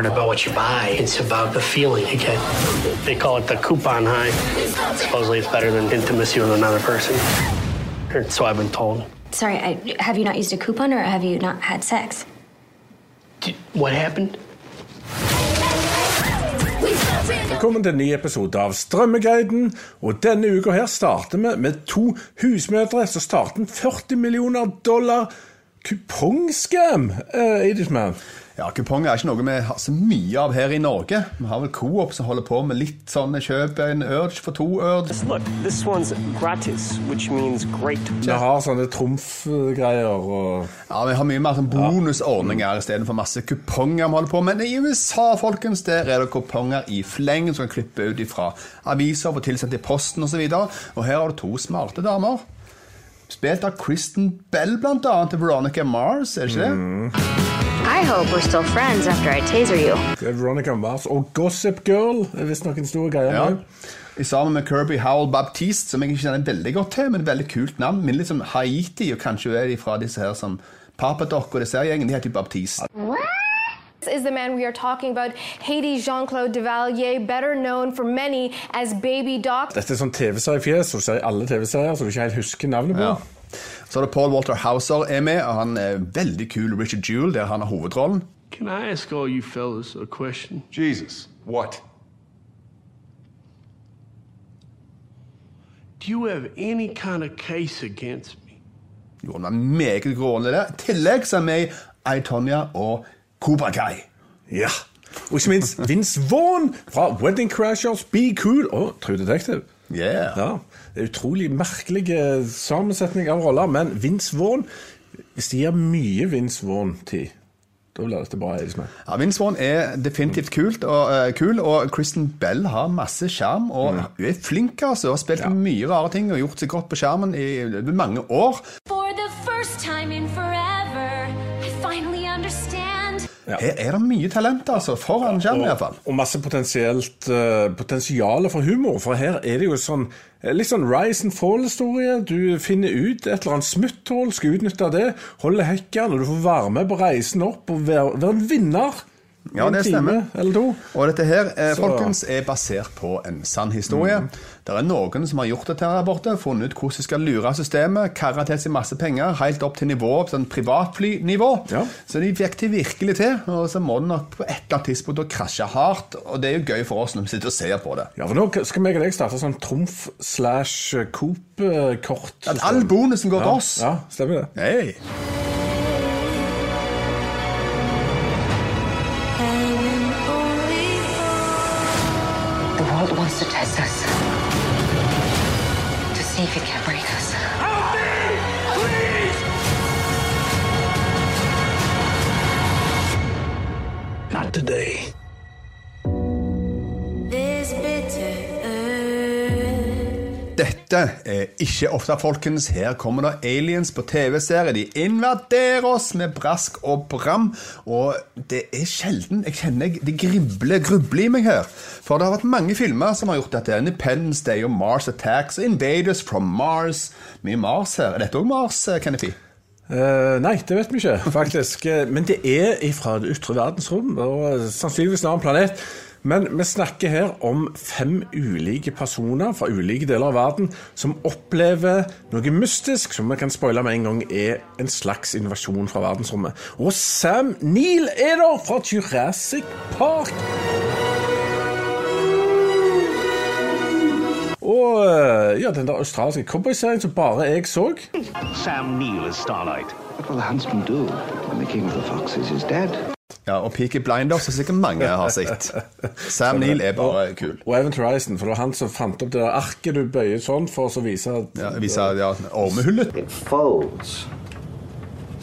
aren't about what you buy, it's about the feeling you get. They call it the coupon high. Supposedly it's better than intimacy with another person. Or So I've been told. Sorry, I, have you not used a coupon or have you not had sex? D- What happened? Velkommen til en ny episode av Strømmeguiden. Og denne uka her starter vi med to husmødre som starter en 40 millioner dollar kupongskam. Uh, Edithman. Ja, Kuponger er ikke noe vi har så mye av her i Norge. Vi har vel Coop som holder på med litt sånn kjøp en urge for to urge. Look, this one's gratis, which means great. Vi har sånne trumfgreier og Ja, Vi har mye mer sånn bonusordninger istedenfor masse kuponger vi holder på med. Men i USA folkens, der er det kuponger i fleng som kan klippe ut ifra aviser og få tilsendt i posten osv. Og, og her har du to smarte damer. Spilt av Kristen Bell, blant annet, til Veronica Mars, er det ikke det? I hope we're still friends after I taser you. er Veronica Mars og Gossip Girl er visstnok en stor greie. Ja. I sammen med Kirby Howell Baptiste, som jeg ikke kjenner veldig godt til, men et veldig kult navn. Minner litt som Haiti, og kanskje er de fra disse her som Papadok og disse gjengen. De heter jo Baptiste. This is the man we are talking about, Haiti Jean Claude Duvalier, better known for many as Baby Doc. Dette er sånn TV-seriefjes, som du ser i alle TV-serier, så du ikke helt husker navnet på. Ja. Så er det Paul Walter Hauser er med, og han er veldig kul Richard Jewell, der han har hovedrollen. Can I ask all you fellas a question? Jesus, what? Do you have any kind of case against me? Jo, han er meget grående der. I tillegg så er han med i I, Tonya og Cobra Kai. Ja. Og ikke minst Vince Vaughn fra Wedding Crashers, Be Cool og True Detective. Yeah. Ja, Det er utrolig merkelig sammensetning av roller, men Vince Vaughn Hvis de gir mye Vince Vaughn-tid, da blir dette bra. Liksom. Ja, Vince Vaughn er definitivt kult og, uh, kul, og Kristen Bell har masse skjerm. Og hun er flink, altså. Hun har spilt mye rare ting og gjort seg godt på skjermen i mange år. For the first time in forever, Her er det mye talent, altså. Foran skjermen, iallfall. Og masse potensielt uh, potensial for humor. For her er det jo sånn eh, litt sånn rise and fall-historie. Du finner ut et eller annet smutthull, skal utnytte det, holde hekken, og du får være med på reisen opp og være, være en vinner. Ja, det stemmer. Eller to. Og dette her, eh, folkens, er basert på en sann historie. Det er noen som har gjort dette her borte, funnet ut hvordan de skal lure systemet, karre til seg masse penger, helt opp til nivå, sånn privatflynivå. Ja. Så de fikk det virkelig til, og så må det nok på et eller annet tidspunkt krasje hardt, og det er jo gøy for oss når vi sitter og ser på det. Ja, for Nå skal meg og deg starte sånn trumf slash Coop-kort. All bonusen går til oss. Ja, stemmer det. Hei. if it can't breathe. Dette er ikke ofte, folkens. Her kommer det aliens på TV-serie. De invaderer oss med brask og bram. Og det er sjelden jeg kjenner det gribler, grubler i meg her. For det har vært mange filmer som har gjort dette. Independence Day og Mars Attacks og Invaders from Mars. Mye Mars her. Er dette òg Mars, eh, Kennedy? Eh, nei, det vet vi ikke, faktisk. Eh, Men det er fra det ytre verdensrom, og sannsynligvis en annen planet. Men vi snakker her om fem ulike personer fra ulike deler av verden som opplever noe mystisk, som vi kan spoile med en gang er en slags invasjon fra verdensrommet. Og Sam Neill er der fra Jurassic Park! Og eh, ja, den der australske cowboyserien som bare jeg så. Sam Neill er Starlight. What will the huntsman do when the king of the foxes is dead? Ja, og Peaky Blinders er sikkert mange har sett. Sam Neill er bare kul. Og Event Horizon, for det var han som fant opp det der arket du bøyer sånn for å vise at Ja, viser ja, ormehullet. It folds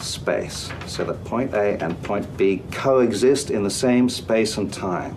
space so that point A and point B coexist in the same space and time.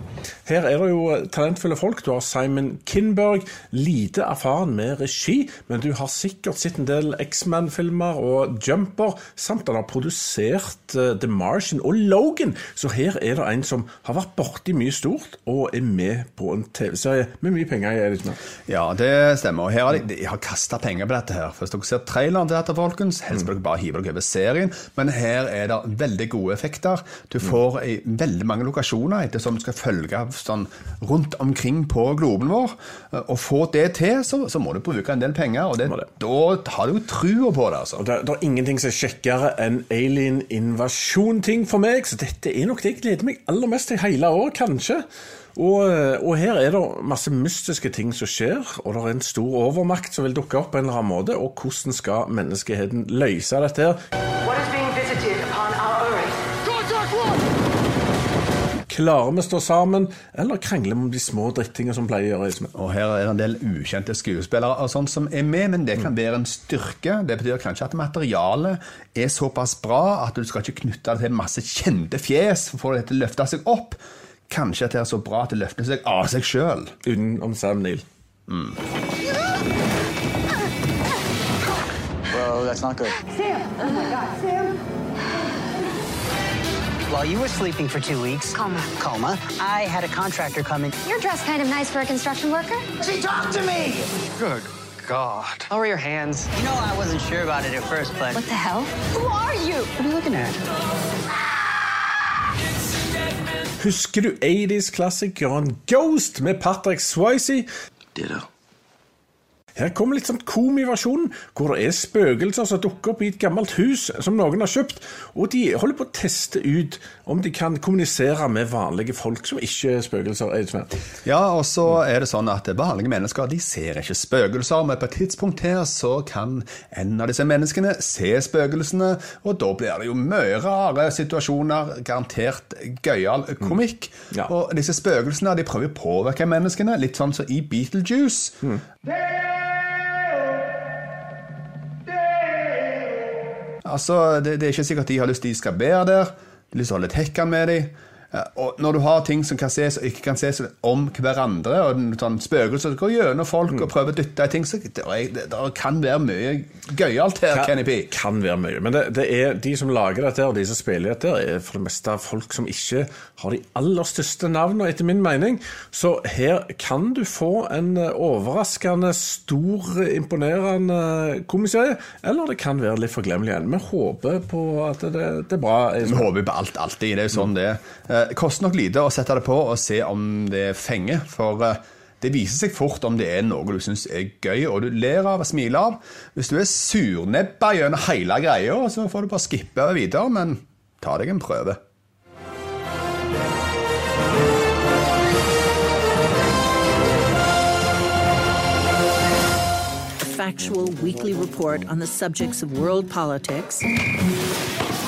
Her er det jo talentfulle folk. Du har Simon Kinberg, lite erfaren med regi, men du har sikkert sett en del X-Man-filmer og Jumper, samt han har produsert eh, The Martian og Logan. Så her er det en som har vært borti mye stort, og er med på en TV-serie med mye penger i. Liksom. Ja, det stemmer. Og her har de, de har kasta penger på dette. her. Hvis dere ser traileren til dette, folkens, helst bør dere bare hive dere over serien. Men her er det veldig gode effekter. Du får i veldig mange lokasjoner ettersom du skal følge sånn rundt omkring på globen vår. Og få det til, så, så må du bruke en del penger. Og det, da har du jo trua på det, altså. Og det, det er ingenting som er kjekkere enn alien-invasjon-ting for meg, så dette er nok det jeg gleder meg aller mest til hele år, kanskje. Og, og her er det masse mystiske ting som skjer, og det er en stor overmakt som vil dukke opp på en eller annen måte. Og hvordan skal menneskeheten løse dette her? Klarer vi å stå sammen, eller krangler vi om de små drittingene som pleier å gjøre? Ismail? Og her er det en del ukjente skuespillere og sånt som er med, men det kan være en styrke. Det betyr kanskje at materialet er såpass bra at du skal ikke knytte det til masse kjente fjes for å få det til å løfte seg opp. Kanskje at det er så bra at det løfter seg av seg sjøl. Utenom Sam Neill. Well, that's not good. Sam! Oh my god, Sam! While you were sleeping for two weeks, coma, coma, I had a contractor come in. You're dressed kind of nice for a construction worker. She talked to me. Good God. Lower your hands. You know, I wasn't sure about it at first, but What the hell? who are you? What are you looking at? Husker du 80s-klassikeren Ghost med Patrick Swayze? Ditto. Her kommer litt sånn komiversjon, hvor det er spøkelser som dukker opp i et gammelt hus som noen har kjøpt, og de holder på å teste ut om de kan kommunisere med vanlige folk som ikke er spøkelser. Ja, og så er det sånn at vanlige mennesker de ser ikke spøkelser, men på et tidspunkt her så kan en av disse menneskene se spøkelsene, og da blir det jo mye rare situasjoner, garantert gøyal komikk. Ja. Og disse spøkelsene de prøver å påvirke menneskene, litt sånn som i Beetlejuice. Altså, det, det er ikke sikkert de har lyst til de skal være der. De har lyst til å holde tekken med dem. Og når du har ting som kan ses og ikke kan ses om hverandre, og sånn spøkelser som går gjennom folk og prøver å dytte i ting, så det, det, det kan være mye gøyalt her, Kenny P. Kan være mye. Men det, det er de som lager dette, og de som spiller dette, er for det meste folk som ikke har de aller største navnene, etter min mening. Så her kan du få en eh, overraskende stor, imponerende komiserie, eller det kan være litt forglemmelig igjen. Vi håper på at det, det er bra. Vi håper på alt, alltid. Det er jo sånn det er. Eh, koster nok lite å sette det på og se om det fenger, for eh, det viser seg fort om det er noe du syns er gøy, og du ler av og smiler av. Hvis du er surnebba gjennom hele greia, så får du bare skippe videre, men ta deg en prøve. factual weekly report on the subjects of world politics,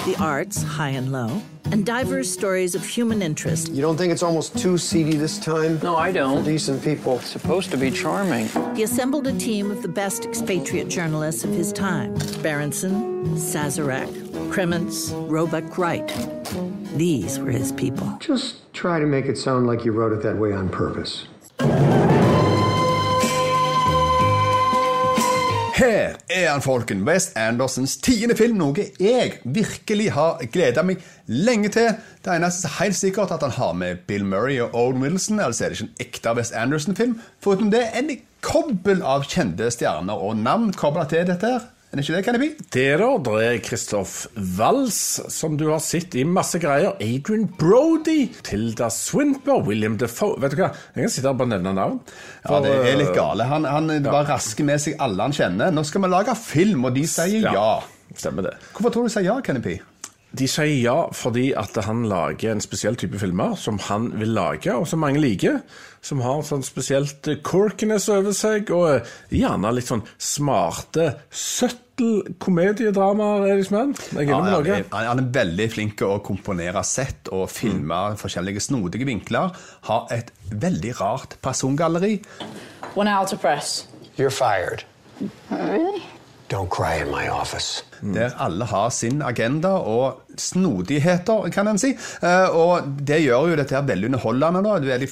the arts, high and low, and diverse stories of human interest. You don't think it's almost too seedy this time? No, I don't. For decent people. It's supposed to be charming. He assembled a team of the best expatriate journalists of his time Berenson, Sazerac, Kremens, Roebuck Wright. These were his people. Just try to make it sound like you wrote it that way on purpose. Her er han, folken. West Andersons tiende film. Noe jeg virkelig har gleda meg lenge til. Det eneste er helt sikkert at han har med Bill Murray og Owen Wilson. Altså er det ikke en ekte West Anderson-film. Foruten det en kobbel av kjente stjerner og navn kobla til dette. her. Er det ikke det, Kenneby? det da, det er Christoph Waltz, som du har sett i masse greier. Adrian Brody, Tilda Swinper, William Defoe Vet du hva, jeg kan sitte her og bare nevne navn. Ja, det er litt gale. Han, han bare rasker med seg alle han kjenner. Nå skal vi lage film, og de sier ja. Stemmer det. Hvorfor tror du de sier ja, Kenny P? De sier ja fordi at han lager en spesiell type filmer som han vil lage, og som mange liker. Som har sånn spesielt corkiness over seg, og gjerne litt sånn smarte, søttel komediedramaer. Er det som han? Jeg er Ja, han, er, han er veldig flink til å komponere sett og filme forskjellige snodige vinkler. Har et veldig rart persongalleri. One hour to press. You're fired. Really? Don't cry in my office. Der alle har sin agenda og snodigheter, kan en si. Eh, Og det gjør jo dette her veldig underholdende. da. Det er veldig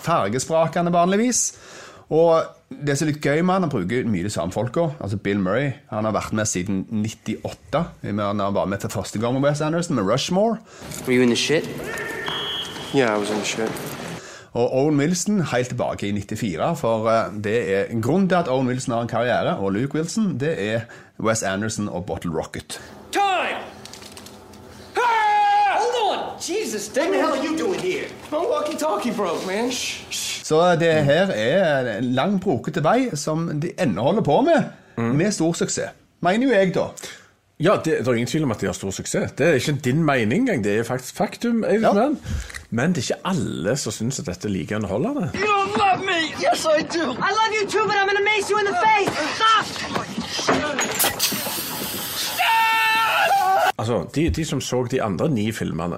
fargesprakende vanligvis. Og det som er litt gøy med han, han bruker mye de samme folka. Altså Bill Murray han har vært med siden 98. Han var med for første gang med Wes Anderson, med Rushmore. Were you in the shit? Yeah, I was in the shit. Og Owen Wilson helt tilbake i 94, for eh, det er grunnen til at Owen Wilson har en karriere, og Luke Wilson, det er Wes Anderson og Bottle Rocket. Time! Ah! Hold on! Jesus, what the hell are you doing here? My walkie-talkie broke, man. Shh, shh. Så det her er en lang, brokete vei som de ennå holder på med, med stor suksess. Mener jo jeg, da. Ja, det, det er ingen tvil om at de har stor suksess. Det er ikke din mening engang, det er faktisk faktum. Ja. Men det er ikke alle som syns at dette er like underholdende. You love me! Yes, I do! I love you too, but I'm gonna mace you in the face! Stop! Altså, de, de som så de andre ni filmene,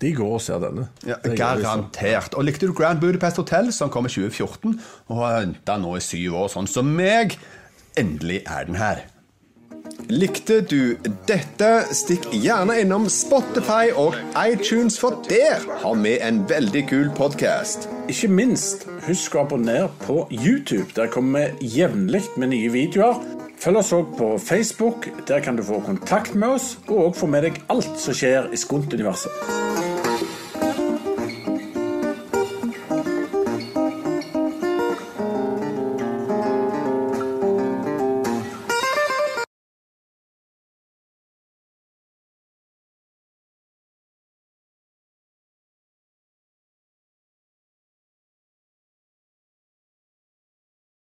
de går og ser denne. Ja, garantert. Og likte du Grand Budapest Hotel, som kom i 2014, og har venta nå i syv år, sånn som meg? Endelig er den her. Likte du dette? Stikk gjerne innom Spotify og iTunes, for der har vi en veldig kul podkast. Ikke minst, husk å abonnere på YouTube. Der kommer vi jevnlig med nye videoer. Følg oss òg på Facebook. Der kan du få kontakt med oss, og òg få med deg alt som skjer i Skunt-universet.